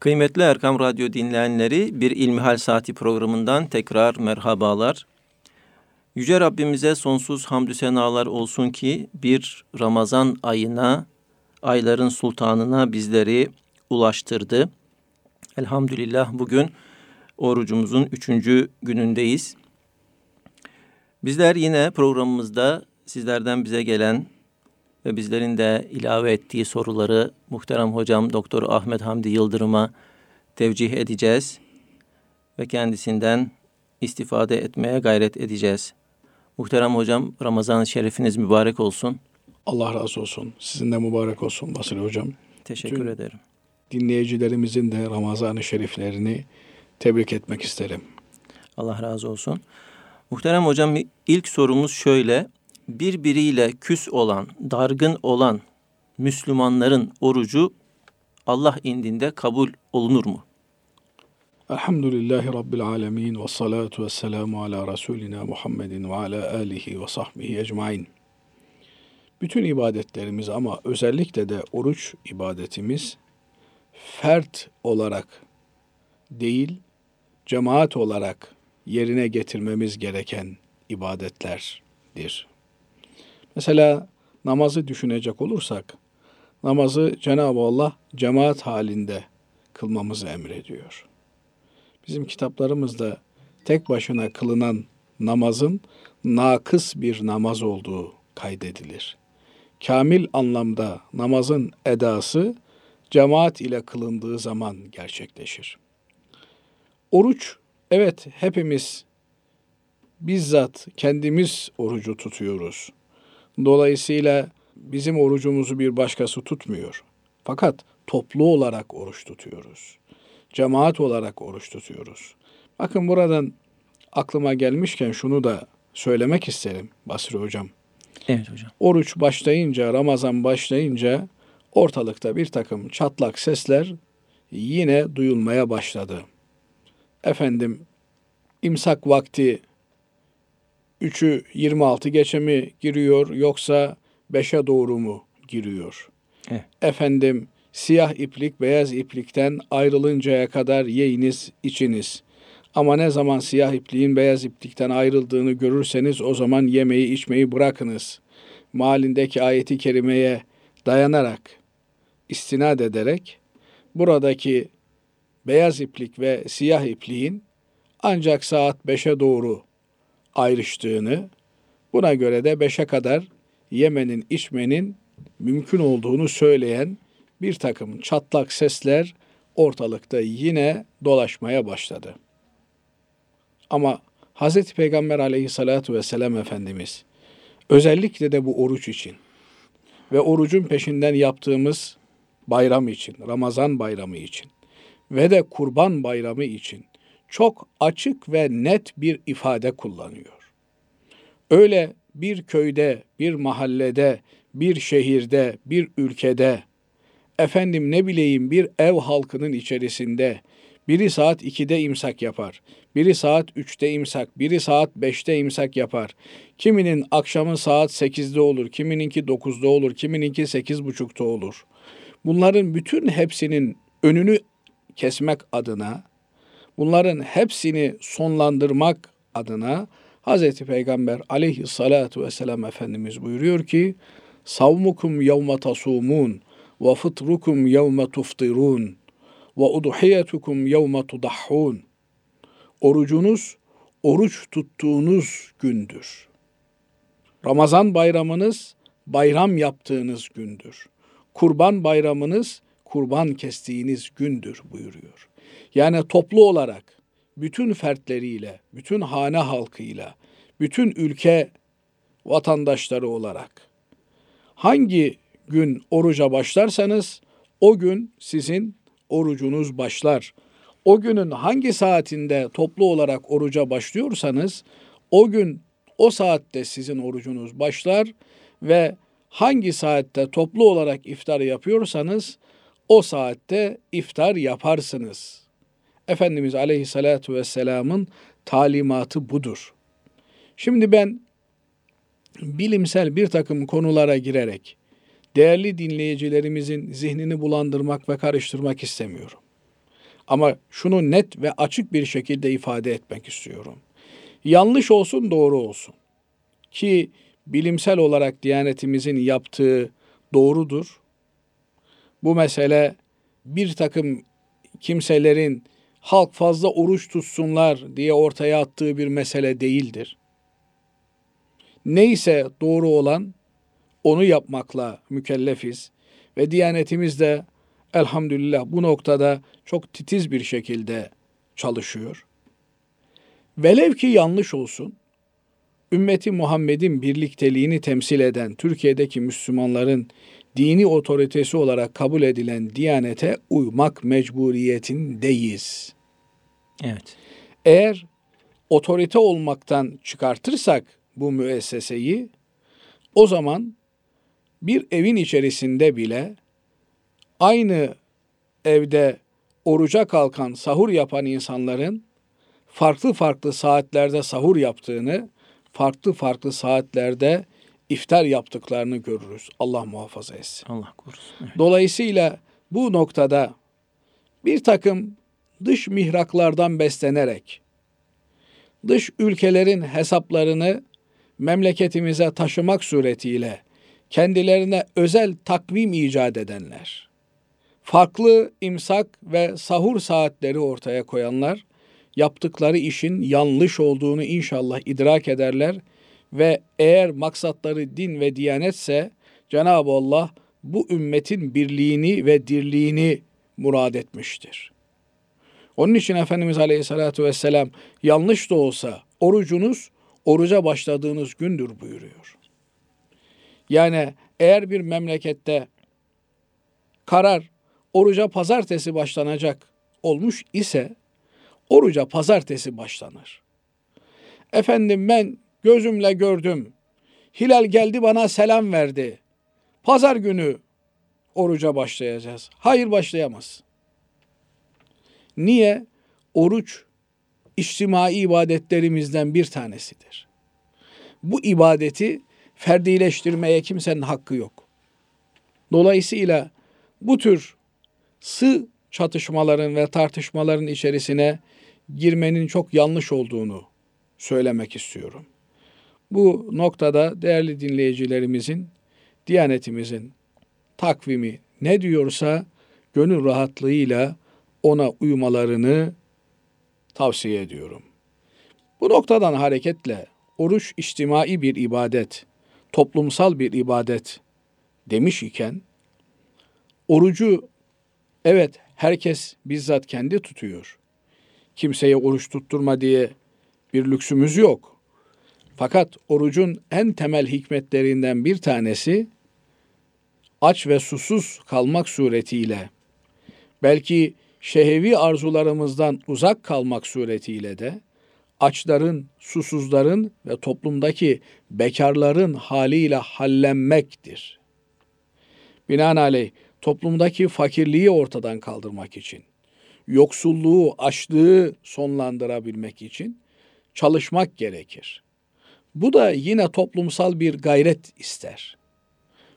Kıymetli Erkam Radyo dinleyenleri bir İlmihal Saati programından tekrar merhabalar. Yüce Rabbimize sonsuz hamdü senalar olsun ki bir Ramazan ayına, ayların sultanına bizleri ulaştırdı. Elhamdülillah bugün orucumuzun üçüncü günündeyiz. Bizler yine programımızda sizlerden bize gelen ve bizlerin de ilave ettiği soruları muhterem hocam Doktor Ahmet Hamdi Yıldırım'a tevcih edeceğiz ve kendisinden istifade etmeye gayret edeceğiz. Muhterem hocam Ramazan-ı Şerifiniz mübarek olsun. Allah razı olsun. Sizin de mübarek olsun Basri hocam. Teşekkür Bütün ederim. Dinleyicilerimizin de Ramazan-ı Şeriflerini tebrik etmek isterim. Allah razı olsun. Muhterem hocam ilk sorumuz şöyle birbiriyle küs olan, dargın olan Müslümanların orucu Allah indinde kabul olunur mu? Elhamdülillahi Rabbil alemin ve salatu ve selamu ala Resulina Muhammedin ve ala alihi ve sahbihi ecmain. Bütün ibadetlerimiz ama özellikle de oruç ibadetimiz fert olarak değil, cemaat olarak yerine getirmemiz gereken ibadetlerdir. Mesela namazı düşünecek olursak, namazı Cenab-ı Allah cemaat halinde kılmamızı emrediyor. Bizim kitaplarımızda tek başına kılınan namazın nakıs bir namaz olduğu kaydedilir. Kamil anlamda namazın edası cemaat ile kılındığı zaman gerçekleşir. Oruç, evet hepimiz bizzat kendimiz orucu tutuyoruz. Dolayısıyla bizim orucumuzu bir başkası tutmuyor. Fakat toplu olarak oruç tutuyoruz. Cemaat olarak oruç tutuyoruz. Bakın buradan aklıma gelmişken şunu da söylemek isterim Basri Hocam. Evet hocam. Oruç başlayınca, Ramazan başlayınca ortalıkta bir takım çatlak sesler yine duyulmaya başladı. Efendim imsak vakti 3'ü 26 geçe mi giriyor yoksa 5'e doğru mu giriyor? Evet. Efendim siyah iplik beyaz iplikten ayrılıncaya kadar yiyiniz içiniz. Ama ne zaman siyah ipliğin beyaz iplikten ayrıldığını görürseniz o zaman yemeği içmeyi bırakınız. Malindeki ayeti kerimeye dayanarak, istinad ederek buradaki beyaz iplik ve siyah ipliğin ancak saat 5'e doğru ayrıştığını, buna göre de beşe kadar yemenin, içmenin mümkün olduğunu söyleyen bir takım çatlak sesler ortalıkta yine dolaşmaya başladı. Ama Hz. Peygamber aleyhissalatu vesselam Efendimiz özellikle de bu oruç için ve orucun peşinden yaptığımız bayram için, Ramazan bayramı için ve de kurban bayramı için çok açık ve net bir ifade kullanıyor. Öyle bir köyde, bir mahallede, bir şehirde, bir ülkede, efendim ne bileyim bir ev halkının içerisinde biri saat 2'de imsak yapar, biri saat 3'te imsak, biri saat 5'te imsak yapar. Kiminin akşamı saat 8'de olur, kimininki 9'da olur, kimininki 8.30'da olur. Bunların bütün hepsinin önünü kesmek adına Bunların hepsini sonlandırmak adına Hz. Peygamber aleyhissalatu vesselam Efendimiz buyuruyor ki Savmukum yevme tasumun ve fıtrukum yevme tuftirun ve udhiyetukum yevme tudahhun Orucunuz oruç tuttuğunuz gündür. Ramazan bayramınız bayram yaptığınız gündür. Kurban bayramınız kurban kestiğiniz gündür buyuruyor. Yani toplu olarak bütün fertleriyle, bütün hane halkıyla, bütün ülke vatandaşları olarak hangi gün oruca başlarsanız o gün sizin orucunuz başlar. O günün hangi saatinde toplu olarak oruca başlıyorsanız o gün o saatte sizin orucunuz başlar ve hangi saatte toplu olarak iftar yapıyorsanız o saatte iftar yaparsınız.'' Efendimiz Aleyhisselatü Vesselam'ın talimatı budur. Şimdi ben bilimsel bir takım konulara girerek değerli dinleyicilerimizin zihnini bulandırmak ve karıştırmak istemiyorum. Ama şunu net ve açık bir şekilde ifade etmek istiyorum. Yanlış olsun doğru olsun. Ki bilimsel olarak Diyanetimizin yaptığı doğrudur. Bu mesele bir takım kimselerin halk fazla oruç tutsunlar diye ortaya attığı bir mesele değildir. Neyse doğru olan onu yapmakla mükellefiz ve Diyanetimiz de elhamdülillah bu noktada çok titiz bir şekilde çalışıyor. Velev ki yanlış olsun, ümmeti Muhammed'in birlikteliğini temsil eden Türkiye'deki Müslümanların dini otoritesi olarak kabul edilen Diyanete uymak mecburiyetindeyiz. Evet. Eğer otorite olmaktan çıkartırsak bu müesseseyi o zaman bir evin içerisinde bile aynı evde oruca kalkan, sahur yapan insanların farklı farklı saatlerde sahur yaptığını, farklı farklı saatlerde iftar yaptıklarını görürüz. Allah muhafaza etsin. Allah korusun. Evet. Dolayısıyla bu noktada bir takım dış mihraklardan beslenerek dış ülkelerin hesaplarını memleketimize taşımak suretiyle kendilerine özel takvim icat edenler, farklı imsak ve sahur saatleri ortaya koyanlar yaptıkları işin yanlış olduğunu inşallah idrak ederler ve eğer maksatları din ve diyanetse Cenab-ı Allah bu ümmetin birliğini ve dirliğini murad etmiştir. Onun için Efendimiz Aleyhisselatü Vesselam yanlış da olsa orucunuz oruca başladığınız gündür buyuruyor. Yani eğer bir memlekette karar oruca pazartesi başlanacak olmuş ise oruca pazartesi başlanır. Efendim ben gözümle gördüm. Hilal geldi bana selam verdi. Pazar günü oruca başlayacağız. Hayır başlayamaz. Niye? Oruç içtimai ibadetlerimizden bir tanesidir. Bu ibadeti ferdileştirmeye kimsenin hakkı yok. Dolayısıyla bu tür sı çatışmaların ve tartışmaların içerisine girmenin çok yanlış olduğunu söylemek istiyorum. Bu noktada değerli dinleyicilerimizin, Diyanetimizin takvimi ne diyorsa gönül rahatlığıyla ona uymalarını tavsiye ediyorum. Bu noktadan hareketle oruç içtimai bir ibadet, toplumsal bir ibadet demiş iken orucu evet herkes bizzat kendi tutuyor. Kimseye oruç tutturma diye bir lüksümüz yok. Fakat orucun en temel hikmetlerinden bir tanesi aç ve susuz kalmak suretiyle belki şehevi arzularımızdan uzak kalmak suretiyle de açların, susuzların ve toplumdaki bekarların haliyle hallenmektir. Binaenaleyh toplumdaki fakirliği ortadan kaldırmak için, yoksulluğu, açlığı sonlandırabilmek için çalışmak gerekir. Bu da yine toplumsal bir gayret ister.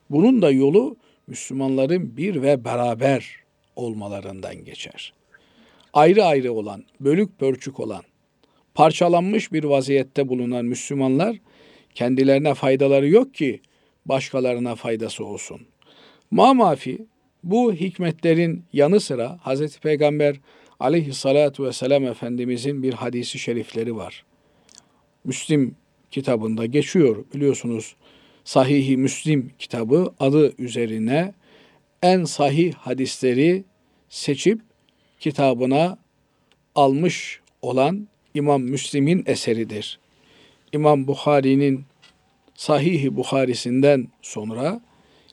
Bunun da yolu Müslümanların bir ve beraber olmalarından geçer. Ayrı ayrı olan, bölük pörçük olan, parçalanmış bir vaziyette bulunan Müslümanlar kendilerine faydaları yok ki başkalarına faydası olsun. Mamafi bu hikmetlerin yanı sıra Hz. Peygamber aleyhissalatu vesselam Efendimizin bir hadisi şerifleri var. Müslim kitabında geçiyor biliyorsunuz. Sahih-i Müslim kitabı adı üzerine en sahih hadisleri seçip kitabına almış olan İmam Müslim'in eseridir. İmam Bukhari'nin Sahih-i Buharisinden sonra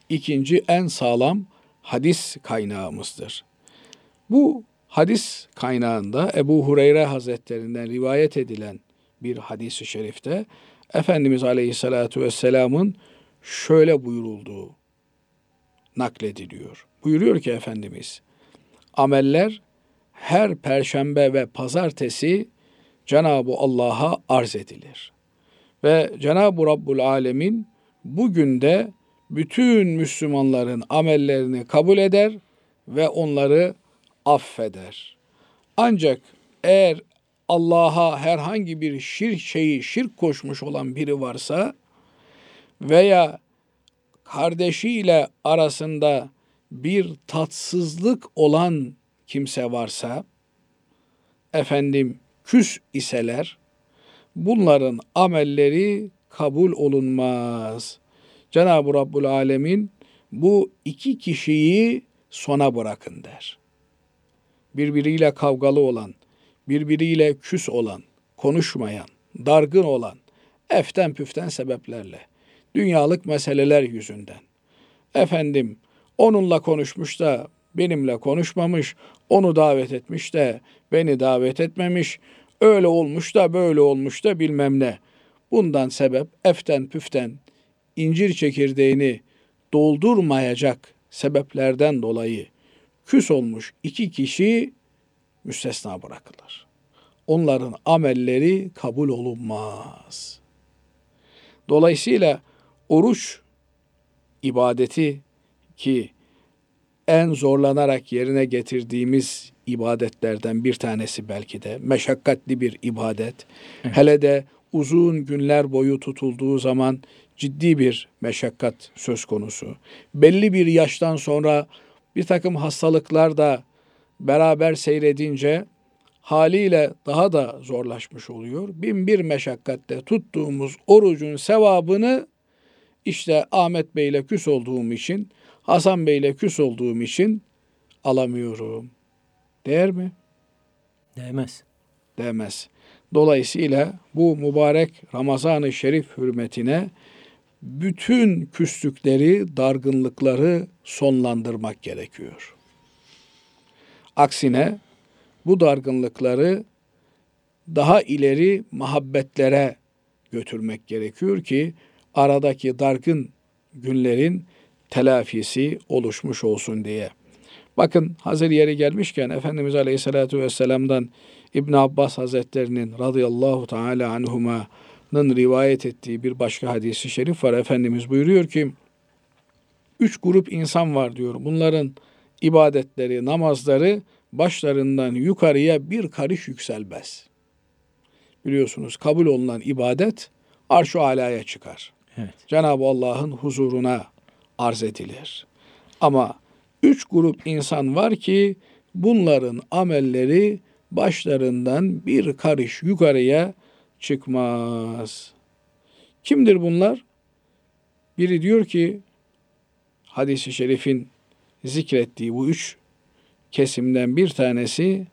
ikinci en sağlam hadis kaynağımızdır. Bu hadis kaynağında Ebu Hureyre Hazretlerinden rivayet edilen bir hadisi şerifte Efendimiz Aleyhisselatü Vesselam'ın şöyle buyurulduğu naklediliyor. Buyuruyor ki Efendimiz, ameller her perşembe ve pazartesi Cenab-ı Allah'a arz edilir. Ve Cenab-ı Rabbul Alemin bugün de bütün Müslümanların amellerini kabul eder ve onları affeder. Ancak eğer Allah'a herhangi bir şirk şeyi şirk koşmuş olan biri varsa veya kardeşiyle arasında bir tatsızlık olan kimse varsa efendim küs iseler bunların amelleri kabul olunmaz. Cenab-ı Rabbul Alemin bu iki kişiyi sona bırakın der. Birbiriyle kavgalı olan, birbiriyle küs olan, konuşmayan, dargın olan, eften püften sebeplerle, dünyalık meseleler yüzünden. Efendim, onunla konuşmuş da benimle konuşmamış, onu davet etmiş de beni davet etmemiş, öyle olmuş da böyle olmuş da bilmem ne. Bundan sebep eften püften incir çekirdeğini doldurmayacak sebeplerden dolayı küs olmuş iki kişi müstesna bırakılır. Onların amelleri kabul olunmaz. Dolayısıyla oruç ibadeti ki en zorlanarak yerine getirdiğimiz ibadetlerden bir tanesi belki de meşakkatli bir ibadet. Evet. Hele de uzun günler boyu tutulduğu zaman ciddi bir meşakkat söz konusu. Belli bir yaştan sonra bir takım hastalıklar da beraber seyredince haliyle daha da zorlaşmış oluyor. Bin bir meşakkatte tuttuğumuz orucun sevabını işte Ahmet Bey ile küs olduğum için, Hasan Bey ile küs olduğum için alamıyorum. Değer mi? Değmez. Değmez. Dolayısıyla bu mübarek Ramazan-ı Şerif hürmetine bütün küslükleri, dargınlıkları sonlandırmak gerekiyor. Aksine bu dargınlıkları daha ileri muhabbetlere götürmek gerekiyor ki aradaki dargın günlerin telafisi oluşmuş olsun diye. Bakın hazır yeri gelmişken Efendimiz Aleyhisselatü Vesselam'dan İbn Abbas Hazretlerinin radıyallahu teala anhuma'nın rivayet ettiği bir başka hadisi şerif var. Efendimiz buyuruyor ki üç grup insan var diyor. Bunların ibadetleri, namazları başlarından yukarıya bir karış yükselmez. Biliyorsunuz kabul olunan ibadet arş-ı alaya çıkar. Evet. Cenab-ı Allah'ın huzuruna arz edilir. Ama üç grup insan var ki bunların amelleri başlarından bir karış yukarıya çıkmaz. Kimdir bunlar? Biri diyor ki hadisi şerifin zikrettiği bu üç kesimden bir tanesi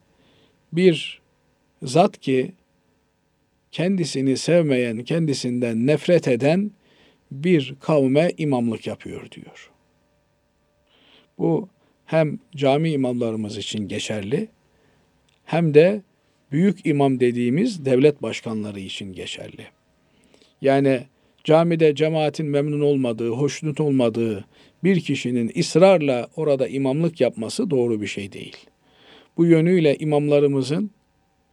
bir zat ki kendisini sevmeyen, kendisinden nefret eden bir kavme imamlık yapıyor diyor. Bu hem cami imamlarımız için geçerli hem de büyük imam dediğimiz devlet başkanları için geçerli. Yani camide cemaatin memnun olmadığı, hoşnut olmadığı bir kişinin ısrarla orada imamlık yapması doğru bir şey değil. Bu yönüyle imamlarımızın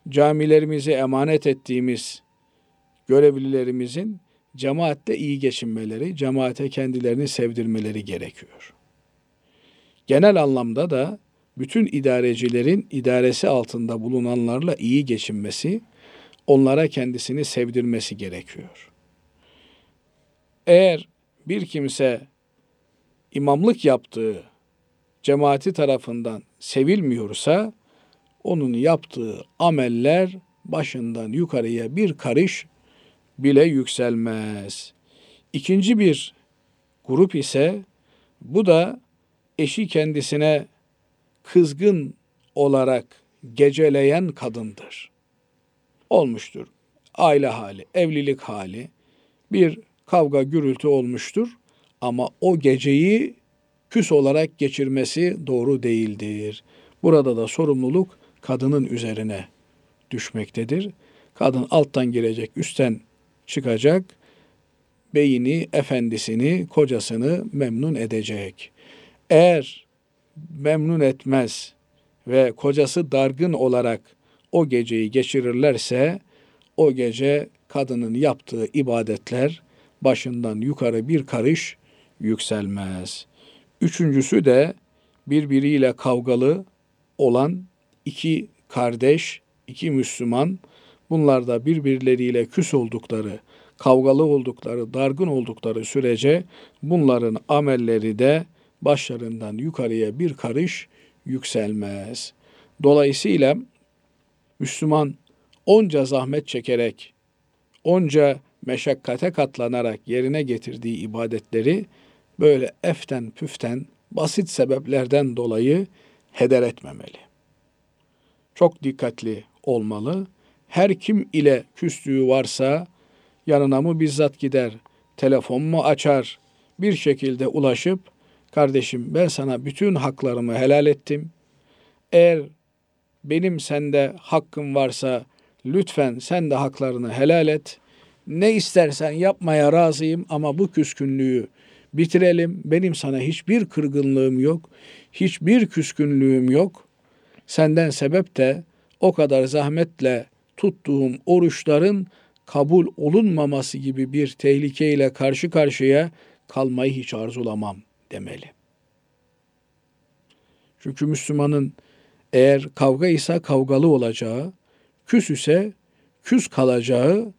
camilerimize emanet ettiğimiz görevlilerimizin cemaatle iyi geçinmeleri, cemaate kendilerini sevdirmeleri gerekiyor. Genel anlamda da bütün idarecilerin idaresi altında bulunanlarla iyi geçinmesi, onlara kendisini sevdirmesi gerekiyor. Eğer bir kimse imamlık yaptığı cemaati tarafından sevilmiyorsa onun yaptığı ameller başından yukarıya bir karış bile yükselmez. İkinci bir grup ise bu da eşi kendisine kızgın olarak geceleyen kadındır. Olmuştur. Aile hali, evlilik hali, bir kavga gürültü olmuştur ama o geceyi küs olarak geçirmesi doğru değildir. Burada da sorumluluk kadının üzerine düşmektedir. Kadın alttan girecek, üstten çıkacak, beyini, efendisini, kocasını memnun edecek. Eğer memnun etmez ve kocası dargın olarak o geceyi geçirirlerse o gece kadının yaptığı ibadetler başından yukarı bir karış yükselmez. Üçüncüsü de birbiriyle kavgalı olan iki kardeş, iki Müslüman bunlar da birbirleriyle küs oldukları, kavgalı oldukları, dargın oldukları sürece bunların amelleri de başlarından yukarıya bir karış yükselmez. Dolayısıyla Müslüman onca zahmet çekerek, onca meşakkate katlanarak yerine getirdiği ibadetleri böyle eften püften basit sebeplerden dolayı heder etmemeli. Çok dikkatli olmalı. Her kim ile küslüğü varsa yanına mı bizzat gider, telefon mu açar, bir şekilde ulaşıp kardeşim ben sana bütün haklarımı helal ettim. Eğer benim sende hakkım varsa lütfen sen de haklarını helal et. Ne istersen yapmaya razıyım ama bu küskünlüğü bitirelim. Benim sana hiçbir kırgınlığım yok. Hiçbir küskünlüğüm yok. Senden sebep de o kadar zahmetle tuttuğum oruçların kabul olunmaması gibi bir tehlikeyle karşı karşıya kalmayı hiç arzulamam demeli. Çünkü Müslümanın eğer kavga ise kavgalı olacağı, küs ise küs kalacağı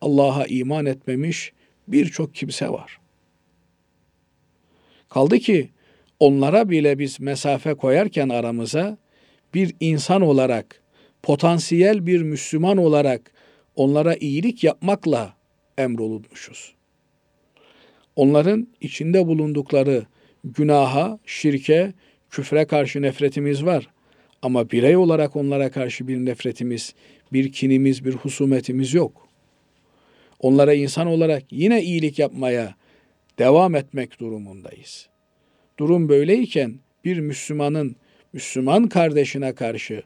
Allah'a iman etmemiş birçok kimse var. Kaldı ki onlara bile biz mesafe koyarken aramıza bir insan olarak, potansiyel bir Müslüman olarak onlara iyilik yapmakla emrolunmuşuz. Onların içinde bulundukları günaha, şirke, küfre karşı nefretimiz var. Ama birey olarak onlara karşı bir nefretimiz, bir kinimiz, bir husumetimiz yok. Onlara insan olarak yine iyilik yapmaya devam etmek durumundayız. Durum böyleyken bir Müslümanın Müslüman kardeşine karşı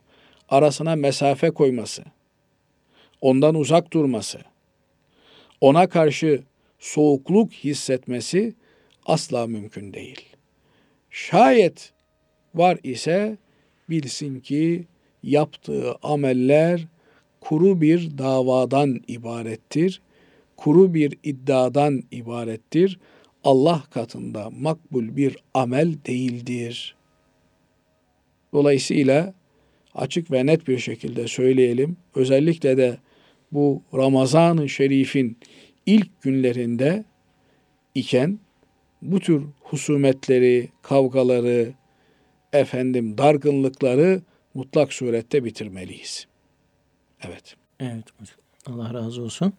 arasına mesafe koyması, ondan uzak durması, ona karşı soğukluk hissetmesi asla mümkün değil. Şayet var ise bilsin ki yaptığı ameller kuru bir davadan ibarettir. Kuru bir iddiadan ibarettir. Allah katında makbul bir amel değildir. Dolayısıyla açık ve net bir şekilde söyleyelim. Özellikle de bu Ramazan-ı Şerif'in ilk günlerinde iken bu tür husumetleri, kavgaları, efendim dargınlıkları mutlak surette bitirmeliyiz. Evet. Evet hocam. Allah razı olsun.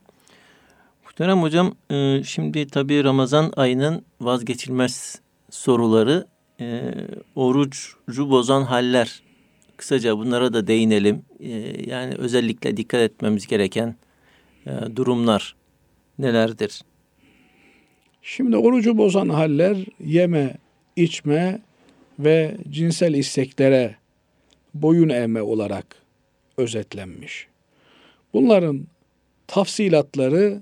Muhterem hocam e, şimdi tabii Ramazan ayının vazgeçilmez soruları e, orucu bozan haller. Kısaca bunlara da değinelim. E, yani özellikle dikkat etmemiz gereken durumlar nelerdir? Şimdi orucu bozan haller yeme, içme ve cinsel isteklere boyun eğme olarak özetlenmiş. Bunların tafsilatları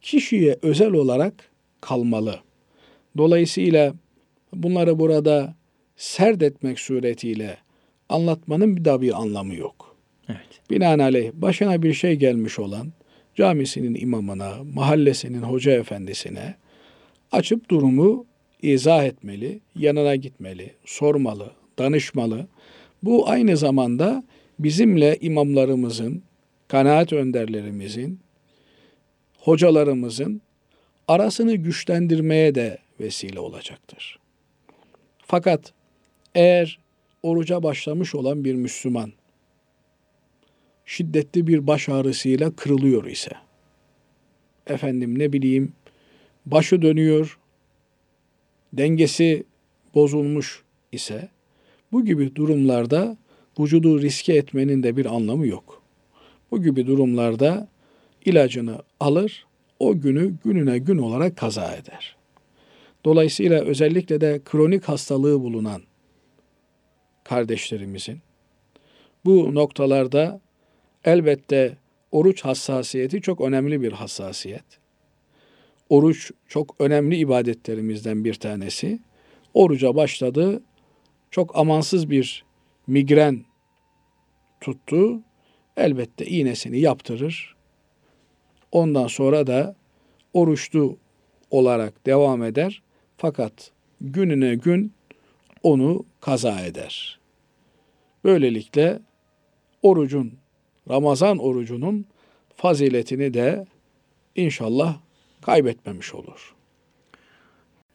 kişiye özel olarak kalmalı. Dolayısıyla bunları burada serd etmek suretiyle anlatmanın bir daha bir anlamı yok. Evet. Binaenaleyh başına bir şey gelmiş olan camisinin imamına, mahallesinin hoca efendisine açıp durumu izah etmeli, yanına gitmeli, sormalı, danışmalı. Bu aynı zamanda bizimle imamlarımızın, kanaat önderlerimizin, hocalarımızın arasını güçlendirmeye de vesile olacaktır. Fakat eğer oruca başlamış olan bir Müslüman şiddetli bir baş ağrısıyla kırılıyor ise efendim ne bileyim başı dönüyor, dengesi bozulmuş ise bu gibi durumlarda vücudu riske etmenin de bir anlamı yok. Bu gibi durumlarda ilacını alır, o günü gününe gün olarak kaza eder. Dolayısıyla özellikle de kronik hastalığı bulunan kardeşlerimizin bu noktalarda elbette oruç hassasiyeti çok önemli bir hassasiyet. Oruç çok önemli ibadetlerimizden bir tanesi. Oruca başladı, çok amansız bir migren tuttu. Elbette iğnesini yaptırır. Ondan sonra da oruçlu olarak devam eder. Fakat gününe gün onu kaza eder. Böylelikle orucun, Ramazan orucunun faziletini de inşallah kaybetmemiş olur.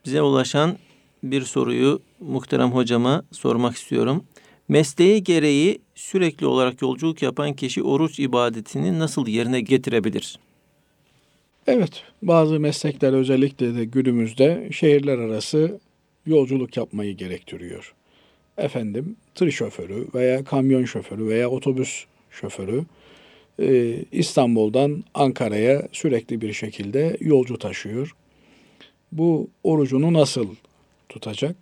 Bize ulaşan bir soruyu muhterem hocama sormak istiyorum. Mesleği gereği sürekli olarak yolculuk yapan kişi oruç ibadetini nasıl yerine getirebilir? Evet, bazı meslekler özellikle de günümüzde şehirler arası yolculuk yapmayı gerektiriyor. Efendim, tır şoförü veya kamyon şoförü veya otobüs şoförü e, İstanbul'dan Ankara'ya sürekli bir şekilde yolcu taşıyor. Bu orucunu nasıl tutacak?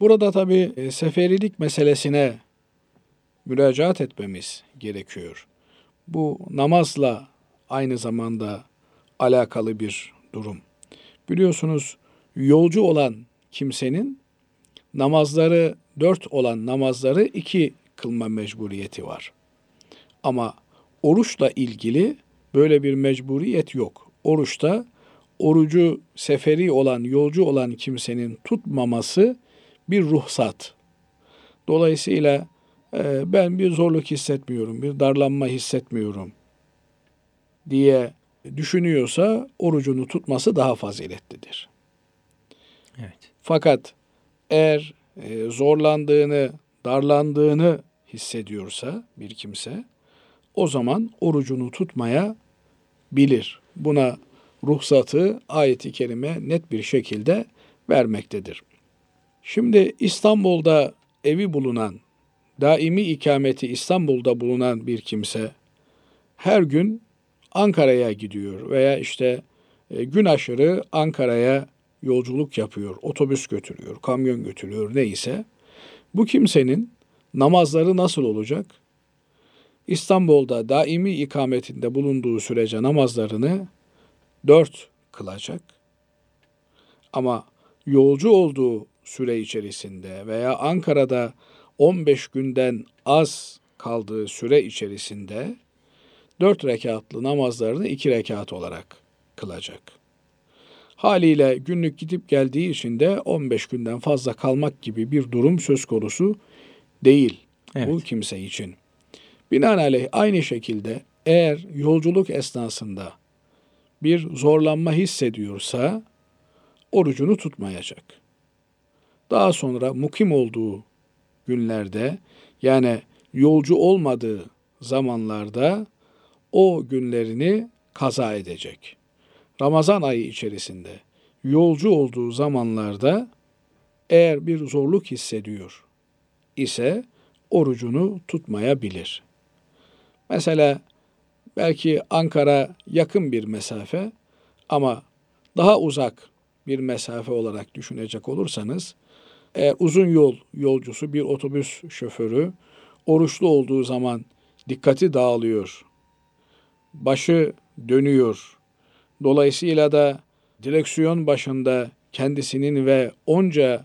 Burada tabi e, seferilik meselesine müracaat etmemiz gerekiyor. Bu namazla aynı zamanda alakalı bir durum. Biliyorsunuz yolcu olan kimsenin namazları dört olan namazları iki kılma mecburiyeti var. Ama oruçla ilgili böyle bir mecburiyet yok. Oruçta orucu seferi olan, yolcu olan kimsenin tutmaması bir ruhsat. Dolayısıyla e, ben bir zorluk hissetmiyorum, bir darlanma hissetmiyorum diye düşünüyorsa orucunu tutması daha faziletlidir. Evet. Fakat eğer e, zorlandığını, darlandığını hissediyorsa bir kimse o zaman orucunu tutmaya bilir. Buna ruhsatı ayeti kerime net bir şekilde vermektedir. Şimdi İstanbul'da evi bulunan, daimi ikameti İstanbul'da bulunan bir kimse her gün Ankara'ya gidiyor veya işte e, gün aşırı Ankara'ya yolculuk yapıyor, otobüs götürüyor, kamyon götürüyor neyse. Bu kimsenin namazları nasıl olacak? İstanbul'da daimi ikametinde bulunduğu sürece namazlarını dört kılacak. Ama yolcu olduğu süre içerisinde veya Ankara'da 15 günden az kaldığı süre içerisinde dört rekatlı namazlarını iki rekat olarak kılacak. Haliyle günlük gidip geldiği için de 15 günden fazla kalmak gibi bir durum söz konusu değil Evet. bu kimse için. Binaenaleyh aynı şekilde eğer yolculuk esnasında bir zorlanma hissediyorsa orucunu tutmayacak. Daha sonra mukim olduğu günlerde yani yolcu olmadığı zamanlarda o günlerini kaza edecek. Ramazan ayı içerisinde yolcu olduğu zamanlarda eğer bir zorluk hissediyor ise orucunu tutmayabilir. Mesela belki Ankara yakın bir mesafe ama daha uzak bir mesafe olarak düşünecek olursanız eğer uzun yol yolcusu bir otobüs şoförü oruçlu olduğu zaman dikkati dağılıyor. Başı dönüyor. Dolayısıyla da direksiyon başında kendisinin ve onca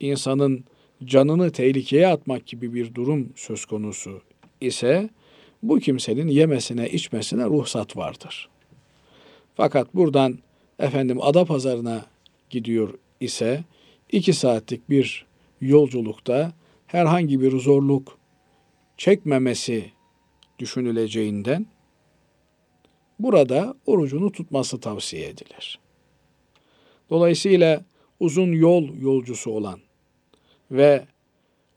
insanın canını tehlikeye atmak gibi bir durum söz konusu ise bu kimsenin yemesine içmesine ruhsat vardır. Fakat buradan efendim ada pazarına gidiyor ise iki saatlik bir yolculukta herhangi bir zorluk çekmemesi düşünüleceğinden burada orucunu tutması tavsiye edilir. Dolayısıyla uzun yol yolcusu olan ve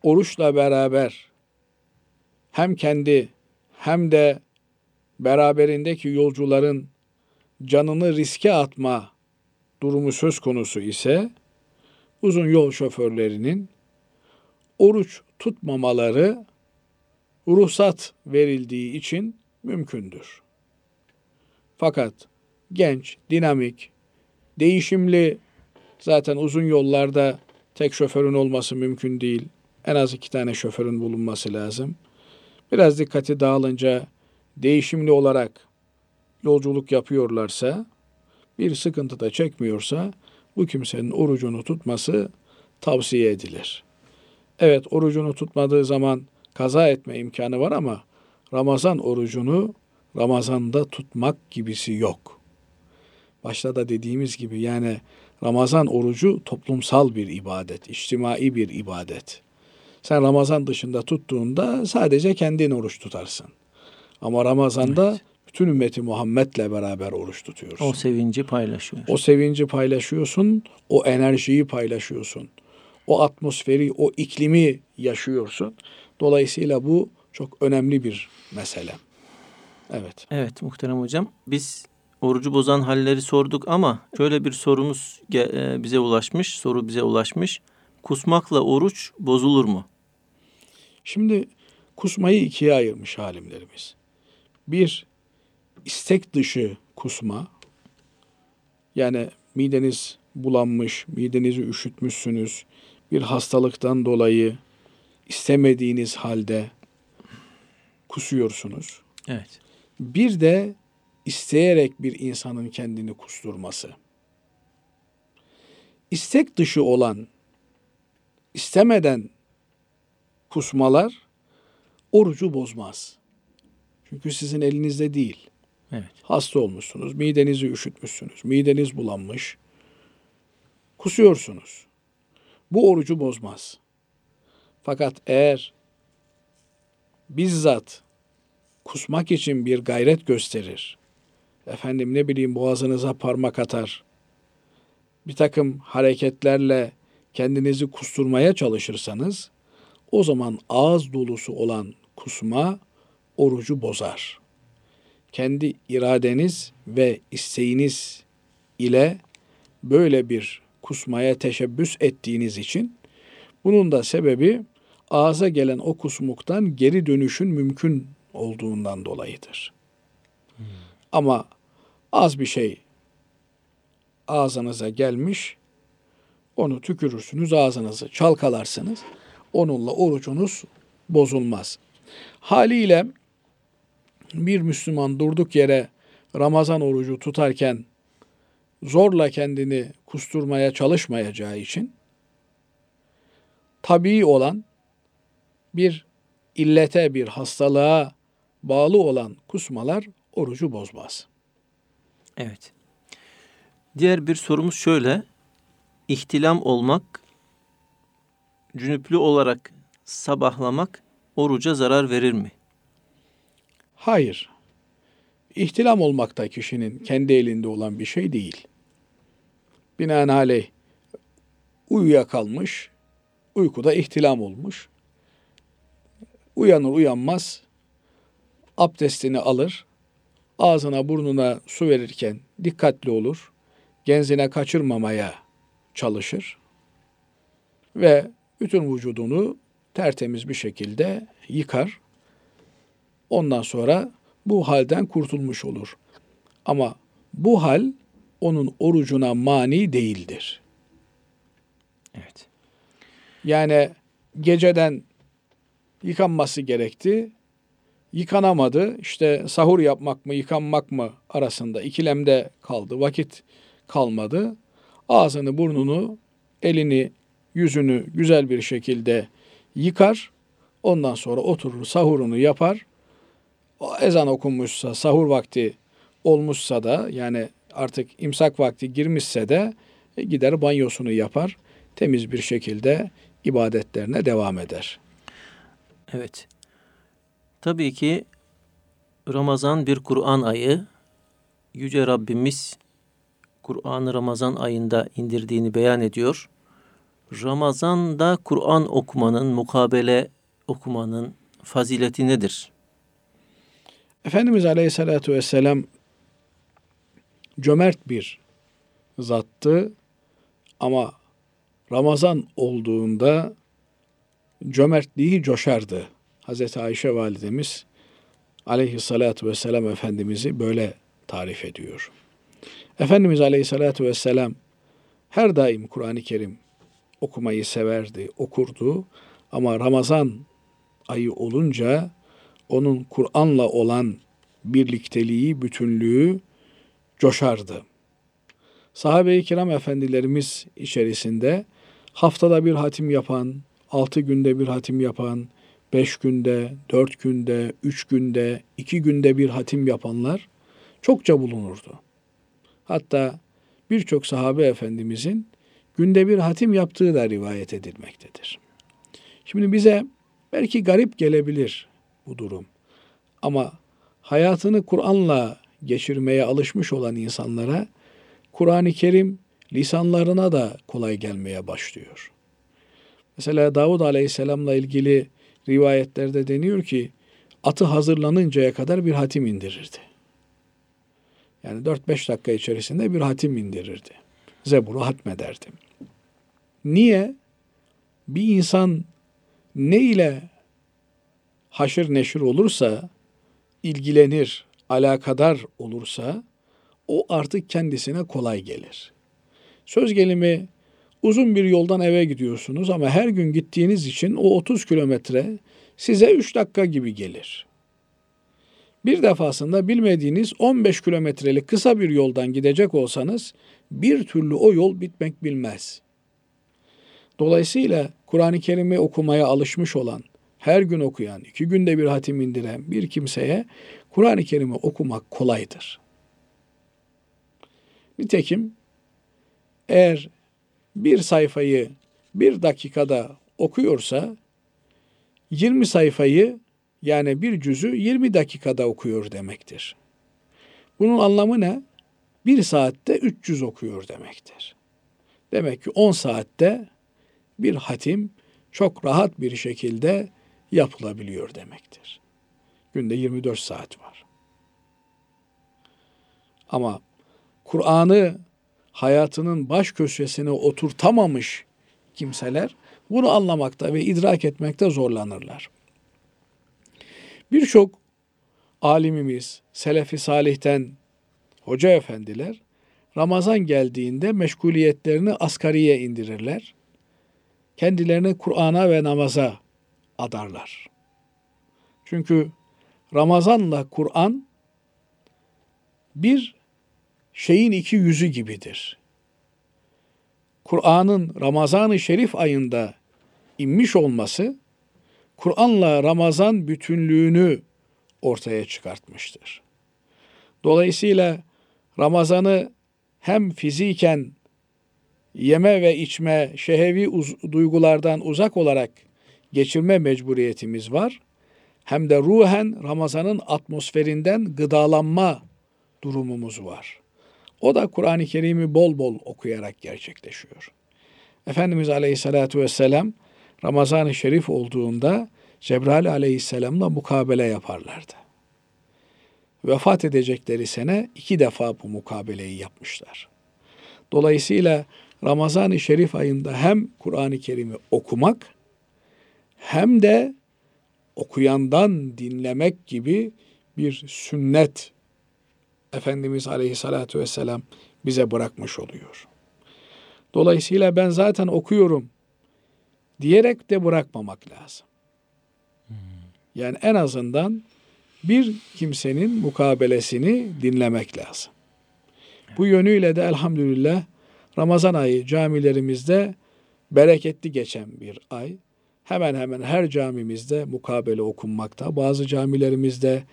oruçla beraber hem kendi hem de beraberindeki yolcuların canını riske atma durumu söz konusu ise uzun yol şoförlerinin oruç tutmamaları ruhsat verildiği için mümkündür. Fakat genç, dinamik, değişimli zaten uzun yollarda tek şoförün olması mümkün değil. En az iki tane şoförün bulunması lazım. Biraz dikkati dağılınca değişimli olarak yolculuk yapıyorlarsa, bir sıkıntı da çekmiyorsa bu kimsenin orucunu tutması tavsiye edilir. Evet orucunu tutmadığı zaman kaza etme imkanı var ama Ramazan orucunu Ramazan'da tutmak gibisi yok. Başta da dediğimiz gibi yani Ramazan orucu toplumsal bir ibadet, içtimai bir ibadet. Sen Ramazan dışında tuttuğunda sadece kendin oruç tutarsın. Ama Ramazan'da Evet. bütün ümmeti Muhammed'le beraber oruç tutuyorsun. O sevinci paylaşıyor. O sevinci paylaşıyorsun, o enerjiyi paylaşıyorsun. O atmosferi, o iklimi yaşıyorsun. Dolayısıyla bu çok önemli bir mesele. Evet. Evet muhterem hocam. Biz orucu bozan halleri sorduk ama şöyle bir sorumuz e, bize ulaşmış. Soru bize ulaşmış. Kusmakla oruç bozulur mu? Şimdi kusmayı ikiye ayırmış alimlerimiz. Bir, istek dışı kusma. Yani mideniz bulanmış, midenizi üşütmüşsünüz. Bir hastalıktan dolayı istemediğiniz halde kusuyorsunuz. Evet. Bir de isteyerek bir insanın kendini kusturması. İstek dışı olan, istemeden kusmalar orucu bozmaz. Çünkü sizin elinizde değil. Evet. Hasta olmuşsunuz, midenizi üşütmüşsünüz, mideniz bulanmış. Kusuyorsunuz. Bu orucu bozmaz. Fakat eğer bizzat kusmak için bir gayret gösterir, efendim ne bileyim boğazınıza parmak atar, bir takım hareketlerle kendinizi kusturmaya çalışırsanız, o zaman ağız dolusu olan kusma orucu bozar. Kendi iradeniz ve isteğiniz ile böyle bir kusmaya teşebbüs ettiğiniz için bunun da sebebi ağza gelen o kusmuktan geri dönüşün mümkün olduğundan dolayıdır. Ama az bir şey ağzınıza gelmiş, onu tükürürsünüz, ağzınızı çalkalarsınız. Onunla orucunuz bozulmaz. Haliyle bir Müslüman durduk yere Ramazan orucu tutarken zorla kendini kusturmaya çalışmayacağı için tabii olan bir illete, bir hastalığa bağlı olan kusmalar orucu bozmaz. Evet. Diğer bir sorumuz şöyle. İhtilam olmak, cünüplü olarak sabahlamak oruca zarar verir mi? Hayır. İhtilam olmak da kişinin kendi elinde olan bir şey değil. Binaenaleyh uyuyakalmış, uykuda ihtilam olmuş. Uyanır uyanmaz abdestini alır, ağzına burnuna su verirken dikkatli olur, genzine kaçırmamaya çalışır ve bütün vücudunu tertemiz bir şekilde yıkar. Ondan sonra bu halden kurtulmuş olur. Ama bu hal onun orucuna mani değildir. Evet. Yani geceden yıkanması gerekti. Yıkanamadı. İşte sahur yapmak mı, yıkanmak mı arasında ikilemde kaldı. Vakit kalmadı. Ağzını, burnunu, elini, yüzünü güzel bir şekilde yıkar. Ondan sonra oturur, sahurunu yapar. Ezan okunmuşsa, sahur vakti olmuşsa da yani artık imsak vakti girmişse de e, gider banyosunu yapar. Temiz bir şekilde ibadetlerine devam eder. Evet. Tabii ki Ramazan bir Kur'an ayı. Yüce Rabbimiz Kur'an'ı Ramazan ayında indirdiğini beyan ediyor. Ramazan'da Kur'an okumanın, mukabele okumanın fazileti nedir? Efendimiz Aleyhisselatü Vesselam cömert bir zattı ama Ramazan olduğunda cömertliği coşardı. Hazreti Ayşe validemiz Aleyhisselatü Vesselam Efendimiz'i böyle tarif ediyor. Efendimiz Aleyhisselatü Vesselam her daim Kur'an-ı Kerim okumayı severdi, okurdu ama Ramazan ayı olunca onun Kur'an'la olan birlikteliği, bütünlüğü coşardı. Sahabe-i kiram efendilerimiz içerisinde haftada bir hatim yapan, altı günde bir hatim yapan, beş günde, dört günde, üç günde, iki günde bir hatim yapanlar çokça bulunurdu. Hatta birçok sahabe efendimizin günde bir hatim yaptığı da rivayet edilmektedir. Şimdi bize belki garip gelebilir bu durum. Ama hayatını Kur'an'la geçirmeye alışmış olan insanlara Kur'an-ı Kerim lisanlarına da kolay gelmeye başlıyor. Mesela Davud Aleyhisselam'la ilgili rivayetlerde deniyor ki atı hazırlanıncaya kadar bir hatim indirirdi. Yani 4-5 dakika içerisinde bir hatim indirirdi. Zebur'u hatmederdi. Niye? Bir insan ne ile haşır neşir olursa, ilgilenir, alakadar olursa o artık kendisine kolay gelir. Söz gelimi uzun bir yoldan eve gidiyorsunuz ama her gün gittiğiniz için o 30 kilometre size 3 dakika gibi gelir. Bir defasında bilmediğiniz 15 kilometrelik kısa bir yoldan gidecek olsanız bir türlü o yol bitmek bilmez. Dolayısıyla Kur'an-ı Kerim'i okumaya alışmış olan, her gün okuyan, iki günde bir hatim indiren bir kimseye Kur'an-ı Kerim'i okumak kolaydır. Nitekim eğer bir sayfayı bir dakikada okuyorsa 20 sayfayı yani bir cüzü 20 dakikada okuyor demektir. Bunun anlamı ne? Bir saatte 300 okuyor demektir. Demek ki 10 saatte bir hatim çok rahat bir şekilde yapılabiliyor demektir. Günde 24 saat var. Ama Kur'an'ı hayatının baş köşesine oturtamamış kimseler bunu anlamakta ve idrak etmekte zorlanırlar. Birçok alimimiz, selefi salihten hoca efendiler Ramazan geldiğinde meşguliyetlerini asgariye indirirler. Kendilerini Kur'an'a ve namaza adarlar. Çünkü Ramazanla Kur'an bir şeyin iki yüzü gibidir. Kur'an'ın Ramazan-ı Şerif ayında inmiş olması Kur'an'la Ramazan bütünlüğünü ortaya çıkartmıştır. Dolayısıyla Ramazan'ı hem fiziken yeme ve içme, şehevi uz- duygulardan uzak olarak geçirme mecburiyetimiz var. Hem de ruhen Ramazan'ın atmosferinden gıdalanma durumumuz var. O da Kur'an-ı Kerim'i bol bol okuyarak gerçekleşiyor. Efendimiz Aleyhisselatü Vesselam Ramazan-ı Şerif olduğunda Cebrail Aleyhisselam'la mukabele yaparlardı. Vefat edecekleri sene iki defa bu mukabeleyi yapmışlar. Dolayısıyla Ramazan-ı Şerif ayında hem Kur'an-ı Kerim'i okumak hem de okuyandan dinlemek gibi bir sünnet Efendimiz Aleyhisselatü Vesselam bize bırakmış oluyor. Dolayısıyla ben zaten okuyorum diyerek de bırakmamak lazım. Yani en azından bir kimsenin mukabelesini dinlemek lazım. Bu yönüyle de elhamdülillah Ramazan ayı camilerimizde bereketli geçen bir ay. Hemen hemen her camimizde mukabele okunmakta. Bazı camilerimizde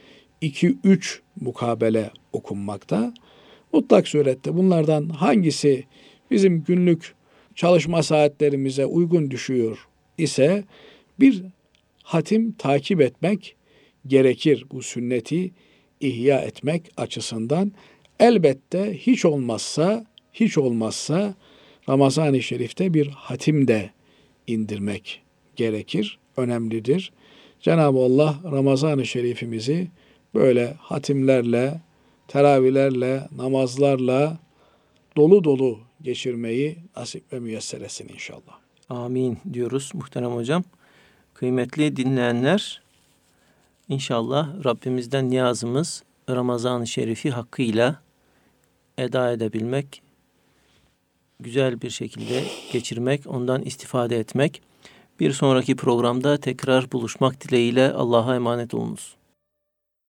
2-3 mukabele okunmakta. Mutlak surette bunlardan hangisi bizim günlük çalışma saatlerimize uygun düşüyor ise bir hatim takip etmek gerekir bu sünneti ihya etmek açısından. Elbette hiç olmazsa hiç olmazsa Ramazan-ı Şerif'te bir hatim de indirmek gerekir, önemlidir. Cenab-ı Allah Ramazan-ı Şerifimizi böyle hatimlerle, teravihlerle, namazlarla dolu dolu geçirmeyi nasip ve müyesser etsin inşallah. Amin diyoruz muhterem hocam. Kıymetli dinleyenler, inşallah Rabbimizden niyazımız Ramazan-ı Şerif'i hakkıyla eda edebilmek, güzel bir şekilde geçirmek, ondan istifade etmek. Bir sonraki programda tekrar buluşmak dileğiyle Allah'a emanet olunuz.